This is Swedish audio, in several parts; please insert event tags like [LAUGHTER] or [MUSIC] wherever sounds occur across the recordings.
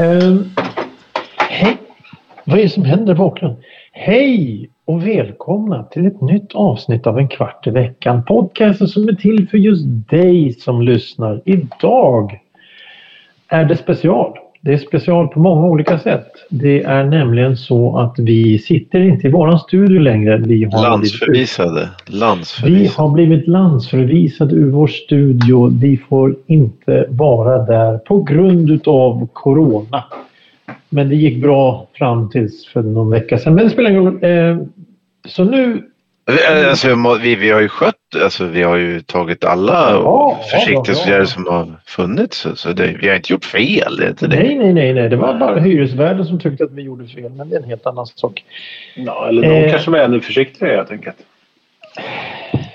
Um, hej! Vad är det som händer i bakgrunden? Hej och välkomna till ett nytt avsnitt av En kvart i veckan. Podcasten som är till för just dig som lyssnar. Idag är det special. Det är special på många olika sätt. Det är nämligen så att vi sitter inte i våran studio längre. Vi har Landsförvisade. vi Landsförvisade. har blivit landsförvisade ur vår studio. Vi får inte vara där på grund utav Corona. Men det gick bra fram tills för någon vecka sedan. Men det spelar ingen roll. Eh, så nu... Alltså, vi, vi har ju skött, alltså, vi har ju tagit alla Ja, försiktighetsåtgärder ja, ja. som har funnits. Så, det, vi har inte gjort fel, det inte det. Nej, nej, nej, nej. Det var bara hyresvärden som tyckte att vi gjorde fel. Men det är en helt annan sak. Ja, eller de Eh. kanske var ännu försiktigare helt enkelt.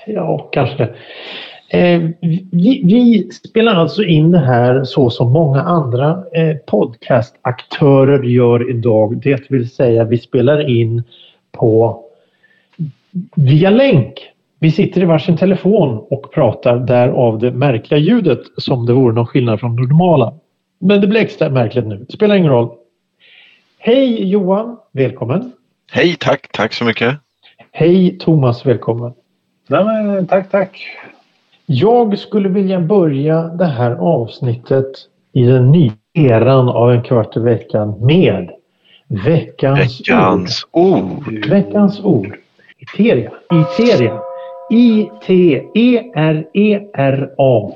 Ja, kanske det. Eh, vi, vi spelar alltså in det här så som många andra eh, podcastaktörer gör idag. Det vill säga vi spelar in på via länk. Vi sitter i varsin telefon och pratar därav det märkliga ljudet som det vore någon skillnad från det normala. Men det blir extra märkligt nu. Det spelar ingen roll. Hej Johan, välkommen. Hej, tack, tack så mycket. Hej Thomas, välkommen. Nej, men, tack, tack. Jag skulle vilja börja det här avsnittet i den nya eran av en kvart i veckan med veckans, Veckans ord. ord. Veckans ord. Iteria. Iteria. I-T-E-R-E-R-A.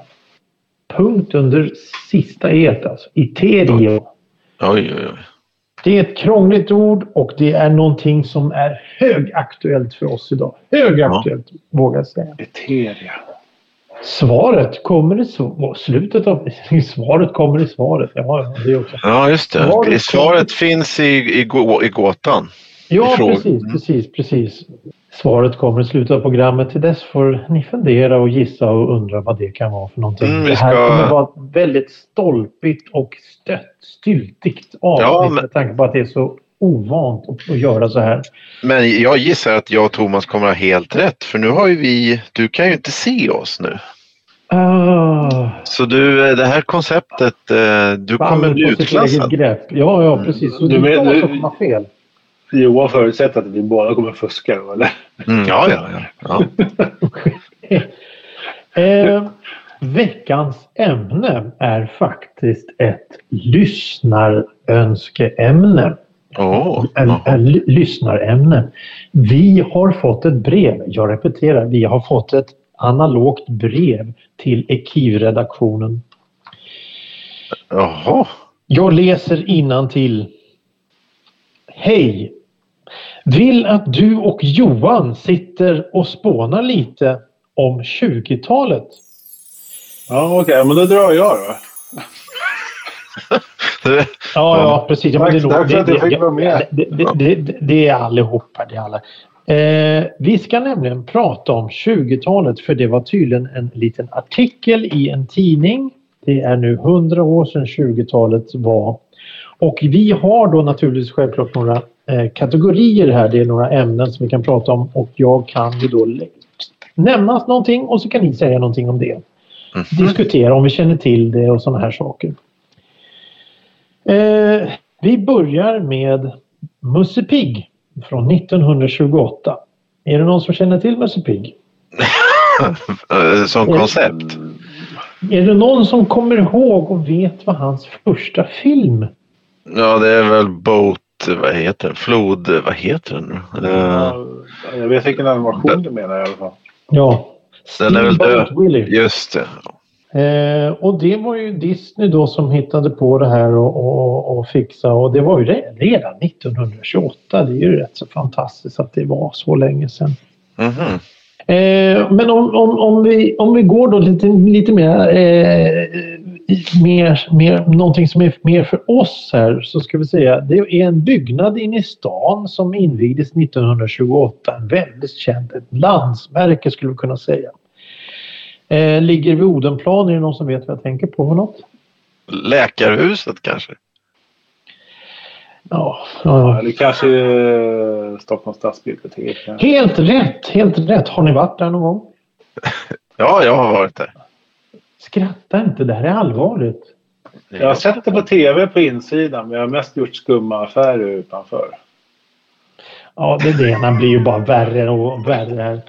Punkt under sista et alltså. Iterio. Oj, oj, oj. Det är ett krångligt ord och det är någonting som är högaktuellt för oss idag. Högaktuellt vågar jag säga. Eteria. Svaret kommer i sv- slutet av [LAUGHS] svaret kommer i svaret. Ja, det också. Ja, just det. Svaret svaret finns i, i, gå, i gåtan. Ja, I precis, precis, precis. Svaret kommer i slutet av programmet. Till dess får ni fundera och gissa och undra vad det kan vara för någonting. Mm, vi Det här ska- kommer vara väldigt stolpigt och stött, styltigt avsnitt Ja, men- med tanke på att det är så ovant att, att göra så här. Men jag gissar att jag och Thomas kommer ha helt rätt. För nu har ju vi, du kan ju inte se oss nu. Ah, Så du, eh, det här konceptet, eh, du kommer bli utklassad. grepp. Ja, ja, precis. Så Du du men- vet du- som har fel. Johan förutsätter att vi båda kommer fuska då, eller? Mm, ja, ja, ja. ja. [LAUGHS] Eh, veckans ämne är faktiskt ett lyssnarönskeämne. En ly- lyssnarämne. Vi har fått ett brev, jag repeterar, vi har fått ett analogt brev till Ekiv-redaktionen. Jaha. Jag läser till. Hej! Vill att du och Johan sitter och spånar lite om 20-talet. Ja, okej. men då drar jag då. [LAUGHS] Ja, ja precis. Ja, men det, tack för att jag fick vara med. det, det, det, det, är allihopa. Det är alla. Eh, vi ska nämligen prata om 20-talet för det var tydligen en liten artikel i en tidning. Det är nu 100 år sedan 20-talet var. Och vi har då naturligtvis självklart några eh, kategorier här. Det är några ämnen som vi kan prata om och jag kan ju då nämna någonting och så kan ni säga någonting om det Mhm. diskutera om vi känner till det och sådana här saker. Eh, vi börjar med Musse Pigg från 1928. Är det någon som känner till Musse Pigg? [LAUGHS] Eh, Som koncept. Är det någon som kommer ihåg och vet vad hans första film? Ja, det är väl Boat, vad heter den? Flod, vad heter den nu? Eh, Ja, Jag vet vilken animation du menar i alla fall. Ja. Den är väl död. Just det. Eh, och det var ju Disney då som hittade på det här och, och, och fixa och det var ju re- redan 1928. Det är ju rätt så fantastiskt att det var så länge sedan. Mhm. Eh, men om, om, om, vi, om vi går då lite, lite mer, eh, mer, mer, någonting som är mer för oss här så ska vi säga det är en byggnad inne i stan som invigdes 1928. Väldigt känt, ett landsmärke skulle vi kunna säga. Eh, ligger vid Odenplan. Är det någon som vet vad jag tänker på för något? Läkarhuset kanske? Ja, ja. Eller kanske eh, Stockholms stadsbibliotek. Helt rätt, helt rätt. Har ni varit där någon gång? [LAUGHS] Ja, jag har varit där. Skratta inte, det här är allvarligt. Jag har sett det på tv på insidan men jag har mest gjort skumma affärer utanför. Ja, det, det ena blir ju bara värre och värre här.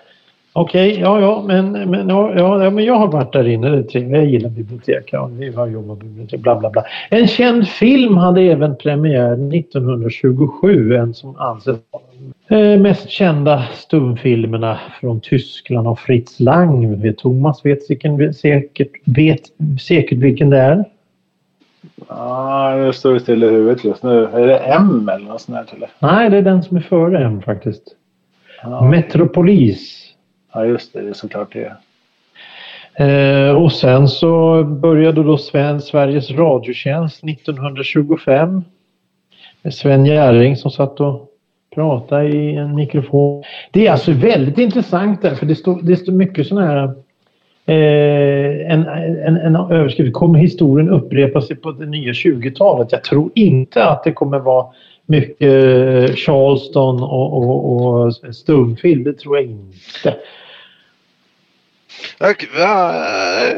Okej, ja, ja, men, men, ja, ja, men jag har varit där inne. Det trevligt. Jag gillar bibliotek. Ja, vi har jobbat på bibliotek. Bla, bla, bla. En känd film hade även premiär 1927. En som anses vara de eh, mest kända stumfilmerna från Tyskland av Fritz Lang. Vet Thomas vet, säkert, vet säkert vilken det är. Ja, det står still i huvudet just nu. Är det M eller något sånt där eller? Nej, det är den som är före M faktiskt. Ja, Metropolis ja just det. Det är såklart det. Eh, och sen så började då Sven, Sveriges Radiotjänst 1925. Med Sven Jerring som satt och pratade i en mikrofon. Det är alltså väldigt intressant där för det står, det står mycket sådana här eh, en, en, en överskrift. Kommer historien upprepa sig på det nya 20-talet? Jag tror inte att det kommer vara mycket Charleston och, och, och stumfilm. Det tror jag inte. Ja,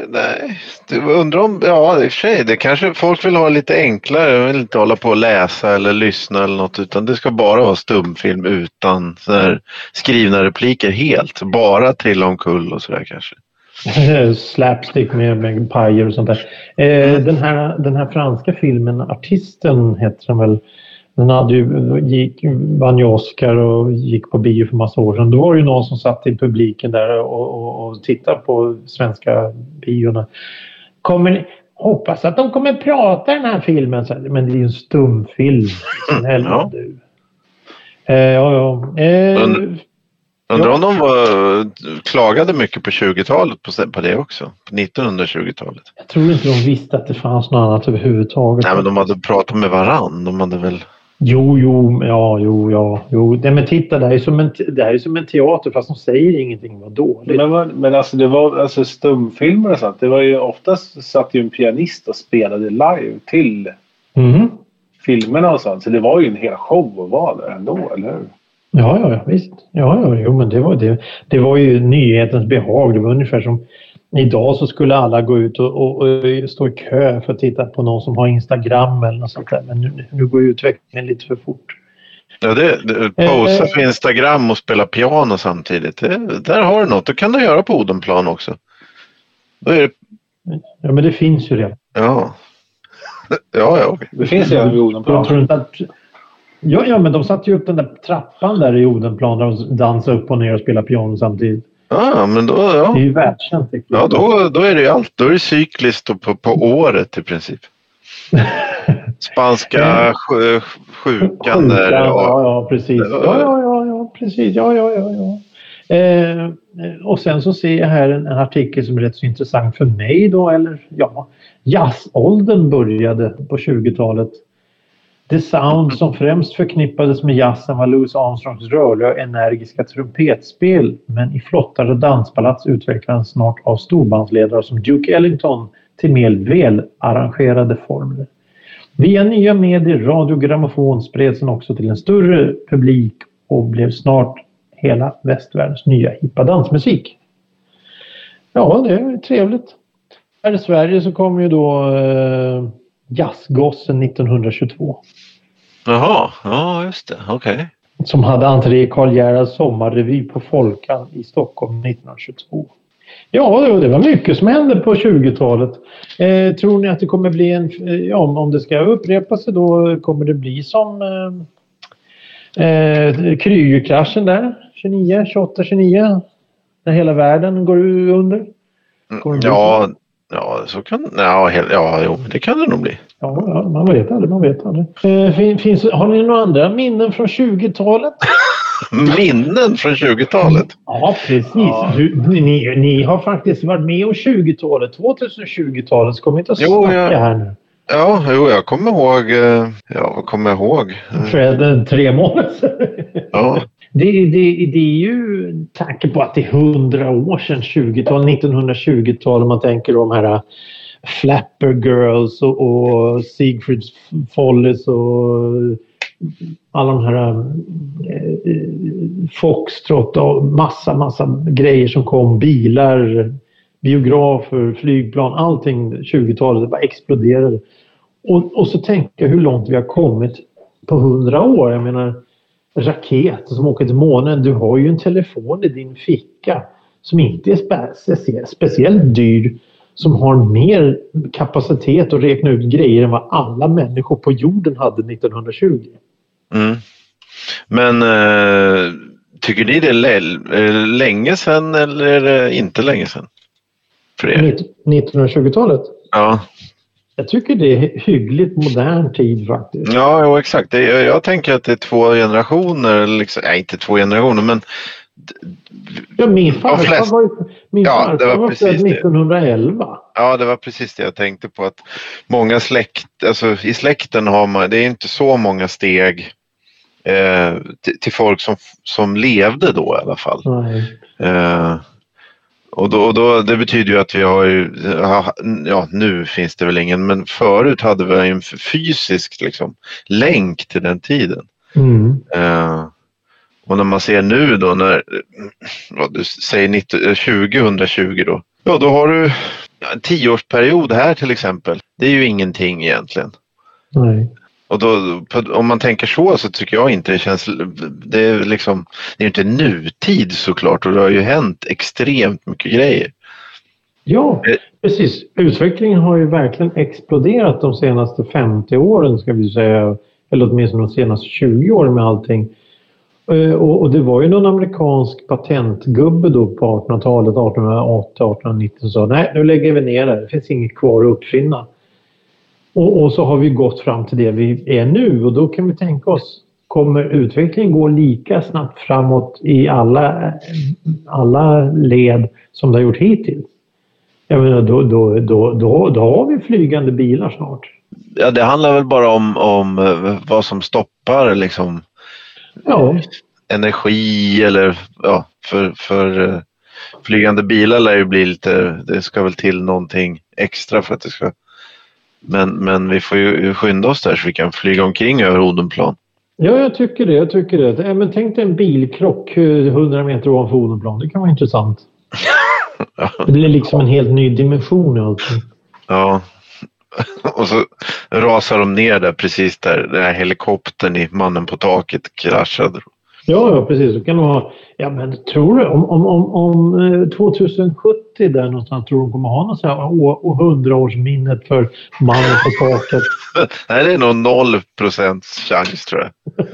nej, du undrar om, ja i och för sig, det kanske folk vill ha lite enklare. De vill inte hålla på och läsa eller lyssna eller något utan det ska bara vara stumfilm utan så skrivna repliker helt. Bara trilla omkull och sådär kanske. [LAUGHS] Slapstick med, med pajer och sånt där. Eh, den, här, den här franska filmen, Artisten heter den väl. Den hade ju, gick, vann ju Oscar och gick på bio för massa år sedan. Då var det ju någon som satt i publiken där och, och, och tittade på svenska biorna. Kommer hoppas att de kommer prata i den här filmen. Men det är ju en stumfilm. [CLEARS THROAT] Snälla Ja. du. Eh, ja, ja. Eh, Und- Undrar om de var, klagade mycket på 20-talet på, på det också. På 1920-talet. jag tror inte de visste att det fanns något annat överhuvudtaget. Nej men de hade pratat med varann. De hade väl... Jo, jo, ja, jo, ja, jo. Nej, men titta, det här är som en, det här är som en teater fast de säger ingenting vad dåligt. Men, men alltså det var alltså stumfilmer och sånt. Det var ju oftast satt ju en pianist och spelade live till Mhm. filmerna och sånt. Så det var ju en hel show att vara där ändå, eller hur? Ja, ja, ja, visst. Ja, ja, jo, men det var, det, det var ju nyhetens behag. Det var ungefär som idag så skulle alla gå ut och, och, och stå i kö för att titta på någon som har Instagram eller något sånt där. Men nu, nu går ju utvecklingen lite för fort. Ja, det, det, posa för Instagram och spela piano samtidigt. Det, där har du något. Det kan du göra på Odenplan också. Då är det, Ja, men det finns ju redan. ja. Ja, ja. Det finns ju en vid Odenplan. tror inte att... Ja, ja, men de satte ju upp den där trappan där i Odenplan där de dansade upp och ner och spelade piano samtidigt. Ja, men då, Det är ja. ju världskänt. Ja, då, då är det ju allt. Då är det cykliskt på, på året i princip. [LAUGHS] Spanska sj- sjukan där. Sjukan, Ja, ja, precis. Ja, ja, ja, ja precis. Ja, ja, ja, ja. Eh, och sen så ser jag här en, en artikel som är rätt så intressant för mig då, eller ja, jazzåldern började på 20-talet. Det sound som främst förknippades med jazzen var Louis Armstrongs rörliga och energiska trumpetspel men i flottare danspalats utvecklades snart av storbandsledare som Duke Ellington till mer välarrangerade formler. Via nya medier, radio och grammofon spreds den också till en större publik och blev snart hela västvärldens nya hippa dansmusik. Ja, det är trevligt. Här i Sverige så kom ju då eh, Jazzgossen 1922 Jaha, ja just det. Okej. som hade entré i Karl Gerhards sommarrevy på Folkan i Stockholm 1922. Ja, det- var mycket som hände på 20-talet. Eh, tror ni att det kommer bli en... eh, Ja, om- om det ska upprepa sig då kommer det bli som eh, eh, Krügerkraschen där, 29, 28, 29. När hela världen går under. Kommer det bli Ja, ja, så kan ja, hel, ja, jo, det kan det nog bli. Ja, ja, man vet aldrig, man vet aldrig. Eh, fin, finns, har ni några andra minnen från 20-talet? [LAUGHS] Minnen från 20-talet. Ja, precis. Ja. Du, ni, ni har faktiskt varit med om 20-talet, 2020-talet. Så kom inte Jo, snacka ja. här nu. Ja, jo, jag kommer ihåg. eh, Ja, vad kommer jag ihåg? Eh, tre månader sedan. Ja, det, det, det är ju tanke på att det är hundra år sedan 20-tal, 1920-tal om man tänker de här äh, Flapper Girls och, och Siegfrieds Follies och äh, alla de här eh, Foxtrot och massa, massa grejer som kom. Bilar, biografer, flygplan, allting 20-talet. Bara exploderade. Och, och så tänka hur långt vi har kommit på hundra år. Jag menar raket som åker till månen. Du har ju en telefon i din ficka som inte är spe speciellt dyr som har mer kapacitet att räkna ut grejer än vad alla människor på jorden hade 1920. Mm. Men eh, tycker ni det är länge sedan eller inte länge sedan? För er? 1920-talet? Ja. Jag tycker det är hyggligt modern tid faktiskt. Ja, jo, exakt. Det, jag, jag tänker att det är två generationer, liksom, nej inte två generationer men Ja, min farfar flest... var, min ja, farfar var, var född 1911. Ja, det var precis det jag tänkte på. att Många släkt, alltså i släkten har man, det är inte så många steg eh, till, till, folk som, som levde då i alla fall. Eh, och då, och då, det betyder ju att vi har ju, ja nu finns det väl ingen, men förut hade vi en fysisk liksom, länk till den tiden. Mm. Eh, och när man ser nu då när, ja, du säger 2020 då, ja då har du en tioårsperiod här till exempel. Det är ju ingenting egentligen. Nej. Och då, om man tänker så så tycker jag inte det känns... Det är liksom... Det är inte nutid såklart och det har ju hänt extremt mycket grejer. Ja, eh. precis. Utvecklingen har ju verkligen exploderat de senaste 50 åren ska vi säga. Eller åtminstone de senaste 20 åren med allting. Eh, och, det var ju någon amerikansk patentgubbe då på 1800-talet, 1880, 1890 som sa nej nu lägger vi ner det, det finns inget kvar att uppfinna. Och, och, så har vi gått fram till det vi är nu och då kan vi tänka oss, kommer utvecklingen gå lika snabbt framåt i alla, alla led som det har gjort hittills? Jag menar, då, då, då, då, då har vi flygande bilar snart. Ja, det handlar väl bara om, om eh, vad som stoppar liksom ja. energi eller ja, för, för eh, flygande bilar lär ju bli lite, det ska väl till någonting extra för att det ska men, men vi får ju skynda oss där så vi kan flyga omkring över Odenplan. Ja, jag tycker det. Jag tycker det. Men tänk dig en bilkrock 100 eh, meter ovanför Odenplan. Det kan vara intressant. [LAUGHS] Det blir liksom en helt ny dimension i allting. Ja. [LAUGHS] Och så rasar de ner där precis där den här helikoptern i Mannen på taket kraschade. Ja, ja precis. Så kan ha, ja, men tror du om, om, om, om 2070 eh, där någonstans tror de kommer ha något så här hundraårsminnet för mannen på taket? [LAUGHS] Nej, det är nog noll procents chans tror jag. [LAUGHS]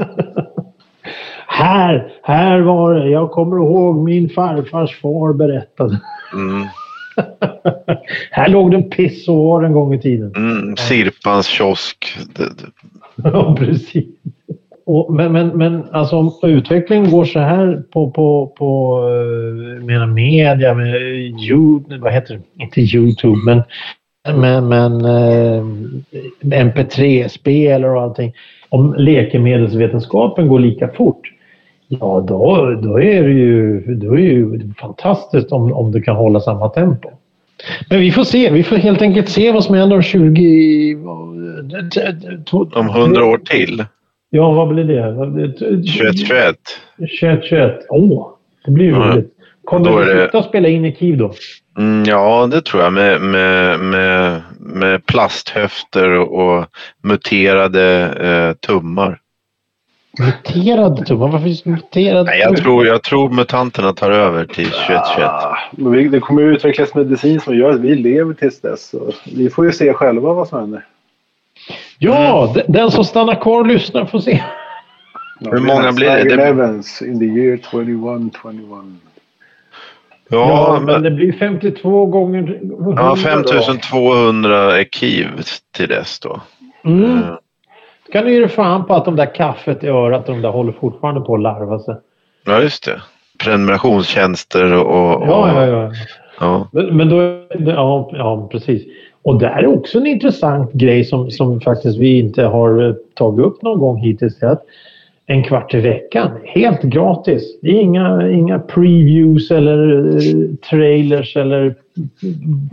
här, här var det. Jag kommer ihåg min farfars far berättade. Mm. [LAUGHS] här låg det en pissoar en gång i tiden. Mm, Sirpans kiosk. ja, precis. Och, men, men, men alltså om utvecklingen går så här på, på, på eh, med media, med YouTube, vad heter det? Inte Youtube, men, men, men eh, MP3-spel och allting. Om läkemedelsvetenskapen går lika fort, ja då, då är det ju, då är det ju fantastiskt om, om det kan hålla samma tempo. Men vi får se. Vi får helt enkelt se vad som händer om 20... Om 100 år till? Ja, vad blir det? 21-21. 21-21. Åh, det blir ju mm. roligt. Kommer vi sluta det... spela in i Kiev då? Mm, ja, det tror jag. Med, med, med, med plasthöfter och muterade eh, tummar. Muterade tummar? Varför just muterade Nej, jag, tror, jag tror mutanterna tar över till 21-21. Ja, det kommer ju utvecklas medicin som gör att vi lever tills dess. vi får ju se själva vad som händer. Ja, mm. den som stannar kvar och lyssnar får se. Hur många blir det? det... Evans in the year 2121. Ja, ja, men det blir 52 gånger 100 Ja, 5200 ekiv till dess då. Mm. Uh. kan du ge fan på att de där kaffet i örat, de där håller fortfarande på att larva sig. Ja, just det. Prenumerationstjänster och... och ja, ja, ja. ja. Men, men då... Ja, ja, precis. Och det är också en intressant grej som, som faktiskt vi inte har eh, tagit upp någon gång hittills. Att, en kvart i veckan. Helt gratis. Det är inga, inga previews eller eh, trailers eller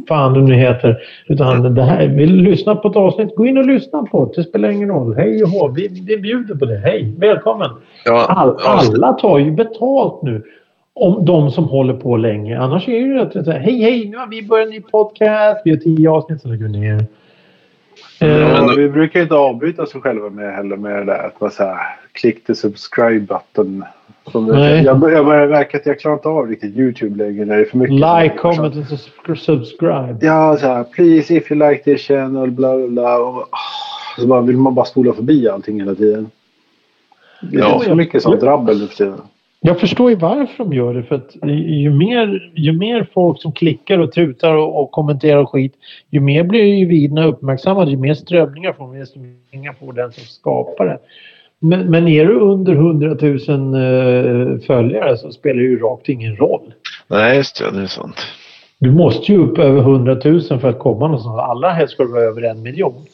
fan det nu heter. Utan det här, vill du lyssna på ett avsnitt, gå in och lyssna på det. Det spelar ingen roll. Hej och hå, vi, vi bjuder på det. Hej, välkommen! Ja, All, alla tar ju betalt nu. Om de som håller på länge. Annars är det ju att säga hej hej nu har vi börjat en ny podcast. Vi har tio avsnitt som lägger ner. Ja, Eh, men vi brukar inte avbryta oss själva med heller med det där att man säger klick the subscribe button. Som jag, jag börjar märka att jag klarar inte av riktigt YouTube längre när det är för mycket. like, comment and subscribe. Ja, så här, please if you like this channel, bla bla bla. Och, ah, så bara, vill man bara spola förbi allting hela tiden. Det är Ja. så mycket sånt drabbel nu för tiden. Jag förstår ju varför de gör det. För att ju mer, ju mer folk som klickar och tutar och, och kommenterar och skit. Ju mer blir ju videorna uppmärksammade. Ju mer strömningar får man. Desto mer får den som skapar det. Men, men är du under 100 000 eh, följare så spelar det ju rakt ingen roll. Nej, just det. Det är sant. Du måste ju upp över 100 000 för att komma någonstans. Alla helst ska du vara över en miljon.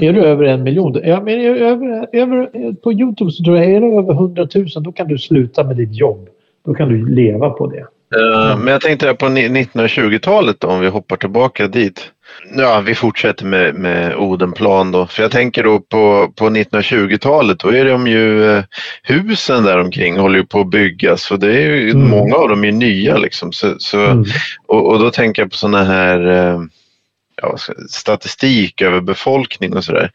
Är du över en miljon, ja, men är över, över, på Youtube så tror jag, är du över 100 000 då kan du sluta med ditt jobb. Då kan du leva på det. Eh, Men jag tänkte på ni- 1920-talet då, om vi hoppar tillbaka dit. Ja, vi fortsätter med, med Odenplan då. För jag tänker då på, på 1920-talet, då är de ju eh, husen där omkring håller ju på att byggas och det är ju, Mm. många av dem är nya liksom. Så, så, Mm. och, och då tänker jag på sådana här eh, ja, statistik över befolkning och sådär.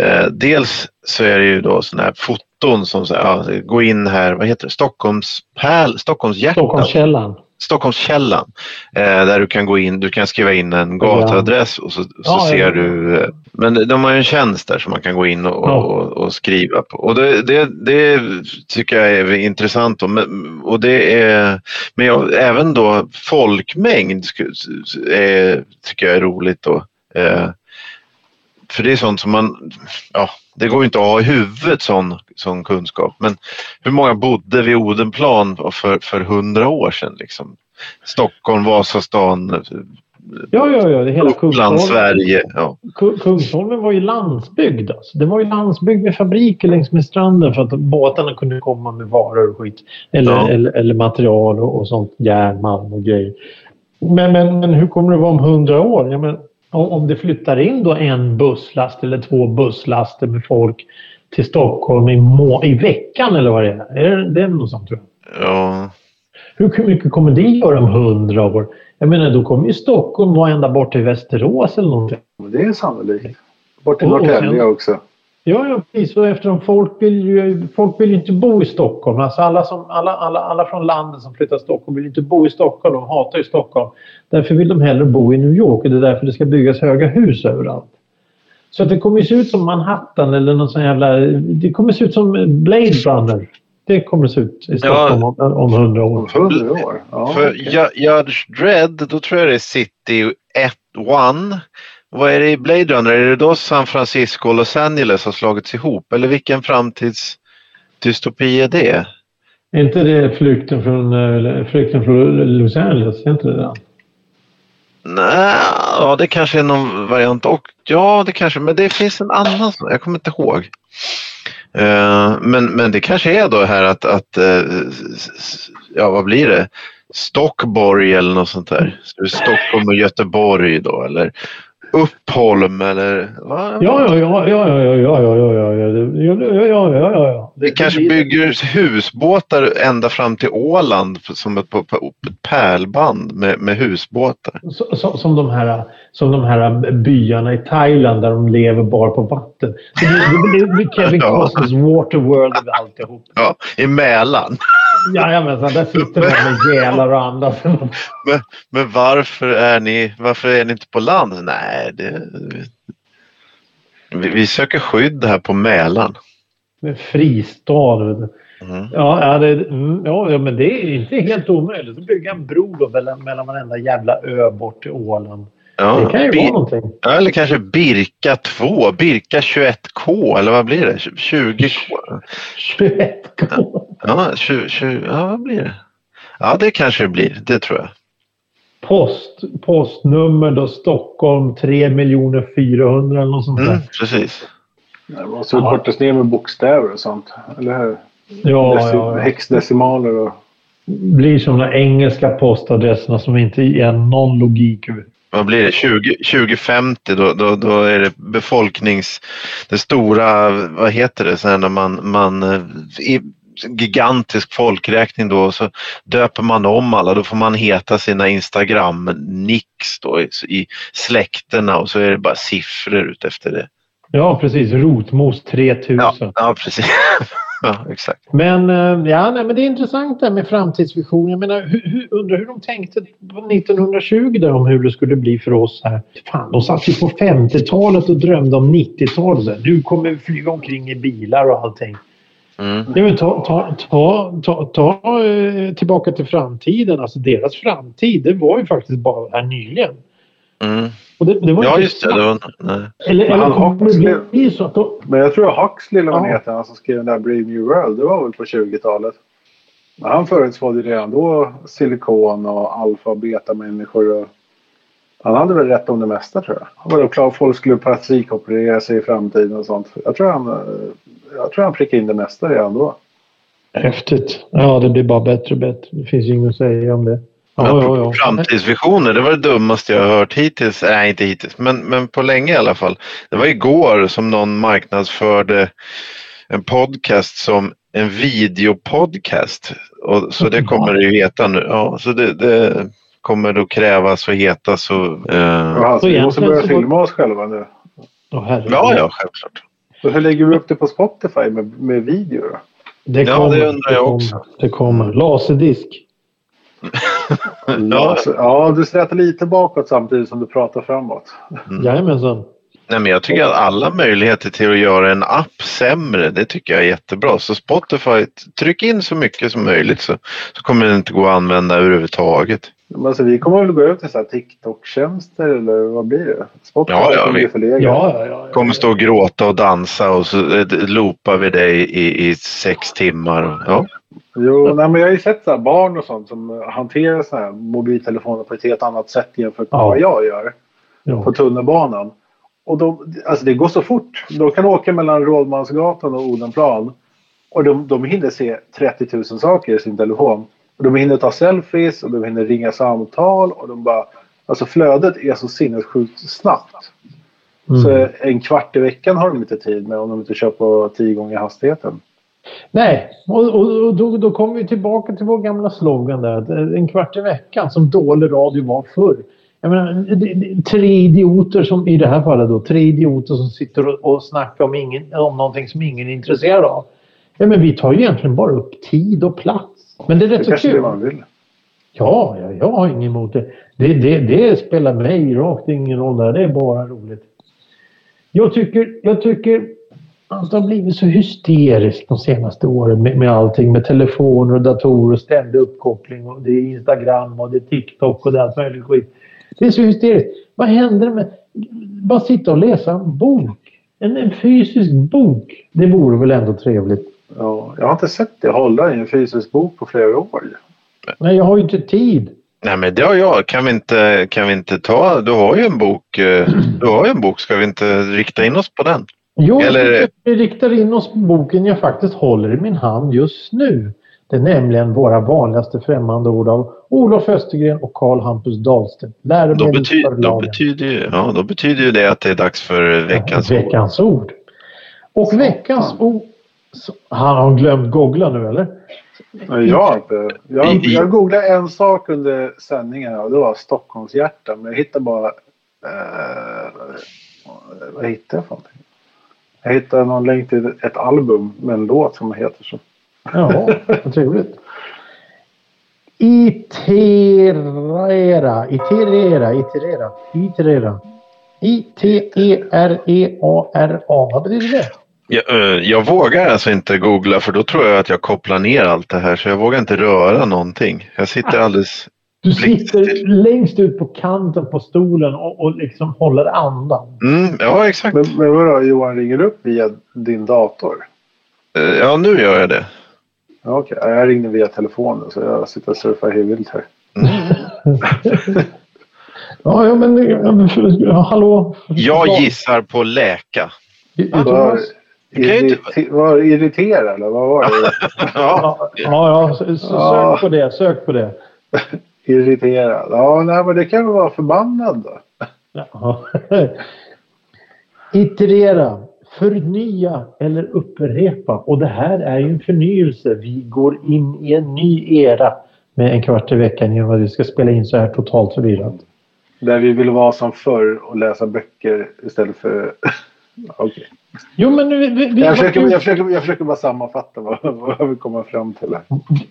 Eh, dels så är det ju då sådana här foton som säger, ja, gå in här, vad heter det, Stockholms, pärl, Stockholmskällan. Stockholmskällan. Eh, där du kan gå in, du kan skriva in en gatuadress och så, så Ja, ser ja. du. Eh, men de har ju en tjänst där som man kan gå in och, Ja. och, och skriva på. Och det, det, det tycker jag är intressant. Då. Men, och det är, men jag, även då folkmängd är, tycker jag är roligt. Då. Eh, för det är sånt som man, ja, det går inte att ha i huvudet sån, sån kunskap. Men hur många bodde vid Odenplan för, för hundra år sedan? Liksom? Stockholm, Vasastan, Ja, ja, ja. Det hela Kungsholmen. Sverige. Ja. Ku- Kungsholmen var ju landsbygd. Alltså. Det var ju landsbygd med fabriker längs med stranden för att båtarna kunde komma med varor och skit. Eller, Ja. eller, eller material och, och sånt. Järn, malm och grejer. Men, men, men hur kommer det vara om hundra år? Ja, men, om, det flyttar in då en busslast eller två busslaster med folk till Stockholm i, må- i veckan eller vad det är. Är det, det är något sånt tror jag. Ja. Hur mycket kommer det göra om hundra år? Jag menar, då kommer ju Stockholm vara ända bort till Västerås eller någonting. Det är sannolikt. Bort till Norrtälje också. Ja, ja precis. Och eftersom folk vill ju folk vill ju inte bo i Stockholm. Alltså alla, som, alla, alla, alla från landet som flyttar till Stockholm vill inte bo i Stockholm. De hatar ju Stockholm. Därför vill de hellre bo i New York och det är därför det ska byggas höga hus överallt. Så att det kommer se ut som Manhattan eller någon sån jävla... Det kommer se ut som Blade Runner. Det kommer se ut i Stockholm om, om hundra år. Om hundra år. Ja, För. Ju- Judge Dredd, då tror jag det är City 1, One. Vad är det i Blade Runner? Är det då San Francisco och Los Angeles har slagits ihop? Eller vilken framtidsdystopi är det? Är inte det flykten från, eh, flykten från Los Angeles? Är inte det det? Nej, ja det kanske är någon variant. Och, ja, det kanske, men det finns en annan. Jag kommer inte ihåg. Eh, men, men det kanske är då här att, att s- ja vad blir det? Stockborg eller något sånt där. Stockholm och Göteborg då eller Uppholm eller vad? Ja, ja, ja, ja, ja, ja, ja, ja, ja, ja, det- ja, ja, ja, ja. Vi kanske bygger husbåtar ända fram till Åland som ett, pärlband med, med husbåtar. Så- så- Som de, här, som de här byarna i Thailand där de lever bara på vatten. Det blir, det blir Kevin Ja. Costners Waterworld över alltihop. Ja, I Mälaren. Jajamensan, där sitter de med gälar och andas. Men, men varför är ni varför är ni inte på land? Nej, det, vi, vi söker skydd här på Mälaren. Med fristad. Mm. Ja, det, mm, ja, men det är inte helt omöjligt. Att bygga en bro då mellan, mellan varenda jävla ö bort till Åland. Ja, Det kan ju vara någonting. eller kanske Birka 2, Birka 21K eller vad blir det? 20K? 21K. Ja, 20, 20, ja vad blir det? Ja, det kanske det blir. Det tror jag. Post, postnummer då Stockholm 3 400 eller något sånt där. Mm, precis. Det måste ju kortas ner med bokstäver och sånt. Eller hur? Ja, Deci- ja, ja. Hexdecimaler och... blir som de engelska postadresserna som inte ger någon logik. Vad blir det? 20, 2050 då, då, då är det befolknings... Det stora, vad heter det, så här när man... man eh, i, gigantisk folkräkning då så döper man om alla. Då får man heta sina Instagram-nicks då i, i släkterna och så är det bara siffror ut efter det. Ja, precis. Rotmos 3000. Ja, ja precis. [LAUGHS] ja, exakt. Men, eh, ja, nej, men det är intressant det här med framtidsvision. Jag menar, hur, hur, undrar hur de tänkte på 1920 där om hur det skulle bli för oss här. Fan, de satt ju på 50-talet och drömde om 90-talet. där. Nu kommer flyga omkring i bilar och allting. Mm. Nej, men ta, ta, ta, ta, ta eh, tillbaka till framtiden. Alltså deras framtid, det var ju faktiskt bara här nyligen. Mm. Och det, det var Ja, just det. det var, nej. Eller, Men eller Huxley- bli så att de, Men jag tror Huxley eller vad Ja. heter, han som skrev den där Brave New World. Det var väl på 20-talet. Men han förutspådde redan då silikon och alfa och beta-människor. Och... Han hade väl rätt om det mesta tror jag. Han var då klar att folk skulle plastikoperera sig i framtiden och sånt. Jag tror han, eh, jag tror han prickade in det mesta redan då. Häftigt. Ja, det blir bara bättre och bättre. Det finns ju inget att säga om det. Ja, ja, ja. Framtidsvisioner, det var det dummaste jag har hört hittills. Nej, inte hittills, men, men på länge i alla fall. Det var igår som någon marknadsförde en podcast som en videopodcast. Och, så det kommer det ju heta nu. Ja, så det, det kommer då krävas och heta så... Eh, Och alltså, Så vi måste börja så- filma oss själva nu. Herregud. ja, ja, självklart. Så hur lägger vi upp det på Spotify med, med video då? Det Ja, kommer, det undrar jag kommer, också. Det kommer. Laserdisk. Ja, ja, du strätar lite bakåt samtidigt som du pratar framåt. Mm. Jajamensan. Nej, men jag tycker att alla möjligheter till att göra en app sämre, det tycker jag är jättebra. Så Spotify, tryck in så mycket som möjligt så, så kommer det inte gå att använda överhuvudtaget. Men alltså, vi kommer väl gå ut till så här TikTok-tjänster eller vad blir det? Spotify Ja, ja, kommer vi-. Ja, ja, ja. kommer stå och gråta och dansa och så eh, loopar vi dig i, i sex timmar. Ja. Jo, nej, men jag har ju sett så här barn och sånt som hanterar så här mobiltelefoner på ett helt annat sätt jämfört med Ja. vad jag gör på ja. tunnelbanan. Och de, alltså det går så fort. De kan åka mellan Rådmansgatan och Odenplan och de, de hinner se 30 000 saker i sin telefon. Och de hinner ta selfies och de hinner ringa samtal och de bara... Alltså flödet är så sinnessjukt snabbt. Mm. Så en kvart i veckan har de inte tid med om de inte kör på tio gånger hastigheten. Nej, och, och, och då, då kommer vi tillbaka till vår gamla slogan där. att En kvart i veckan som dålig radio var förr. Jag menar, tre idioter som i det här fallet då. Tre idioter som sitter och, och snackar om, ingen, om någonting som ingen är intresserad av. Ja, men vi tar ju egentligen bara upp tid och plats. Men det är Det rätt så kanske är kul. det man vill. Ja, ja, jag har inget emot det. Det, det. det spelar mig rakt ingen roll där. Det är bara roligt. Jag tycker, jag tycker att det har blivit så hysteriskt de senaste åren med, med allting. Med telefoner och datorer och ständig uppkoppling. Och det är Instagram och det är TikTok och det är allt möjligt skit. Det är så hysteriskt. Vad händer med... Bara sitta och läsa en bok. En, en fysisk bok. Det vore väl ändå trevligt. Ja, jag har inte sett det hålla i en fysisk bok på flera år. Nej, jag har ju inte tid. Nej men det har jag. Kan vi inte, kan vi inte ta, du har ju en bok, eh, du har ju en bok, ska vi inte rikta in oss på den? Jo, Eller- vi riktar in oss på boken jag faktiskt håller i min hand just nu. Det är nämligen våra vanligaste främmande ord av Olof Östergren och Karl Hampus Dahlstedt. Då, bety, då, betyder ju, ja, då betyder ju det att det är dags för veckans ord. veckans ord. Och veckans ord... Han har glömt googla nu eller? Jag inte. Jag, jag googlade en sak under sändningen och det var Stockholmshjärta. Men jag hittade bara... Eh, vad hittade jag för någonting? Jag hittade någon länk till ett album med en låt som heter så. Ja, vad trevligt. Iterera, iterera, iterera, iterera. I-T-E-R-E-A-R-A. Vad betyder det? Jag, eh, jag vågar alltså inte googla för då tror jag att jag kopplar ner allt det här så jag vågar inte röra någonting. Jag sitter alldeles... Du sitter längst ut på kanten på stolen och, och liksom håller andan. Mm, ja exakt. Men, men vadå, Johan ringer upp via din dator? Eh, Ja nu gör jag det. Ja, Okej, jag ringde via telefonen så jag sitter och surfar hejvilt här. [LAUGHS] Ja, ja men ja, men, hallå? Jag gissar på läka. Jag tror- Var, irriterad eller vad var det? [LAUGHS] Ja. Ja, ja, sök på det. Sök på det. [LAUGHS] irriterad. Ja, nej, men det kan väl vara förbannad då. [LAUGHS] Iterera, förnya eller upprepa. Och det här är ju en förnyelse. Vi går in i en ny era med en kvart i veckan genom att vi ska spela in så här totalt förvirrat. Där vi vill vara som förr och läsa böcker istället för... Okej. Jo, men vi, vi, vi, Jag, försöker, jag, försöker, jag försöker bara sammanfatta vad, vad vi kommer fram till här.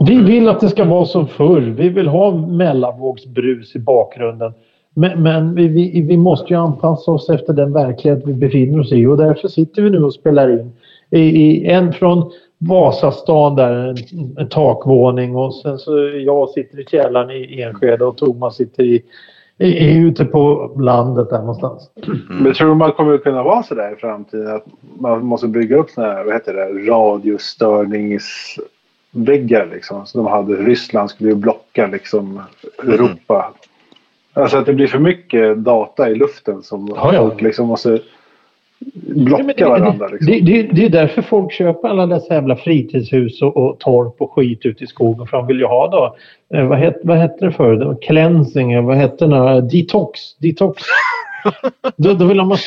vi vill att det ska vara som förr. Vi vill ha mellanvågsbrus i bakgrunden. Men, men vi, vi, vi måste ju anpassa oss efter den verklighet vi befinner oss i och därför sitter vi nu och spelar in i, i en från Vasastan där, en, en takvåning och sen så jag sitter i källaren i Enskede och Thomas sitter i, i, ute på landet där någonstans. Men tror du man kommer kunna vara så där i framtiden? Att man måste bygga upp såna här, vad heter det, radiostörningsväggar liksom. Som de hade. Ryssland skulle ju blocka liksom Europa. Alltså att det blir för mycket data i luften som Ja, ja. folk liksom måste blocka Ja, det, varandra. det, Liksom. det, det, det är därför folk köper alla dessa jävla fritidshus och, och torp och skit ute i skogen. För de vill ju ha då, eh, vad, het, vad hette det förr? Det var cleansing, eh, vad hette här? Detox. Detox. [LAUGHS] då, då vill de ha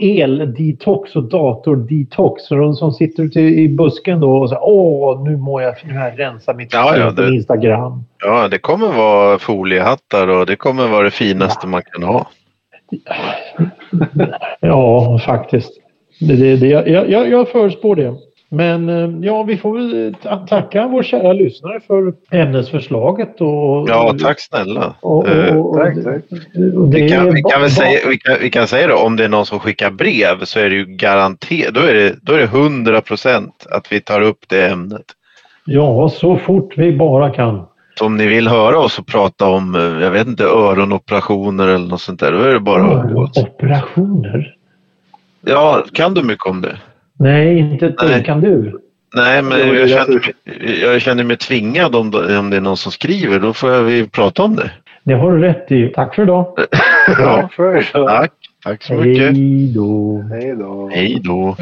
el-detox och dator-detox. Så de som sitter ute i busken då och säger åh, nu må jag, nu jag rensat mitt Ja, ja, det- Instagram. ja, det kommer vara foliehattar och det kommer vara det finaste man kan ha. Ja, faktiskt. Det, det, det, jag, jag, jag förespår det. Men eh, ja, vi får väl ta- tacka vår kära lyssnare för ämnesförslaget. Och, Ja, tack snälla. Och, och, och, Tack, tack. och det Vi kan, vi, väl säga, vi, kan, vi kan säga det, om det är någon som skickar brev så är det ju garanterat, då är det, då är det 100 procent att vi tar upp det ämnet. Ja, så fort vi bara kan. Så om ni vill höra oss och prata om, eh, jag vet inte, öronoperationer eller något sånt där, då är det bara att höra oss. Operationer? Ja, kan du mycket om det? Nej, inte ett Nej. Kan du? Nej, men jag känner, jag känner mig tvingad om, det- om det är någon som skriver. Då får jag vi prata om det. Det har du rätt i. Tack för idag. [LAUGHS] Tack för det. tack. Tack så mycket. Hej då. Hej då. Hej då.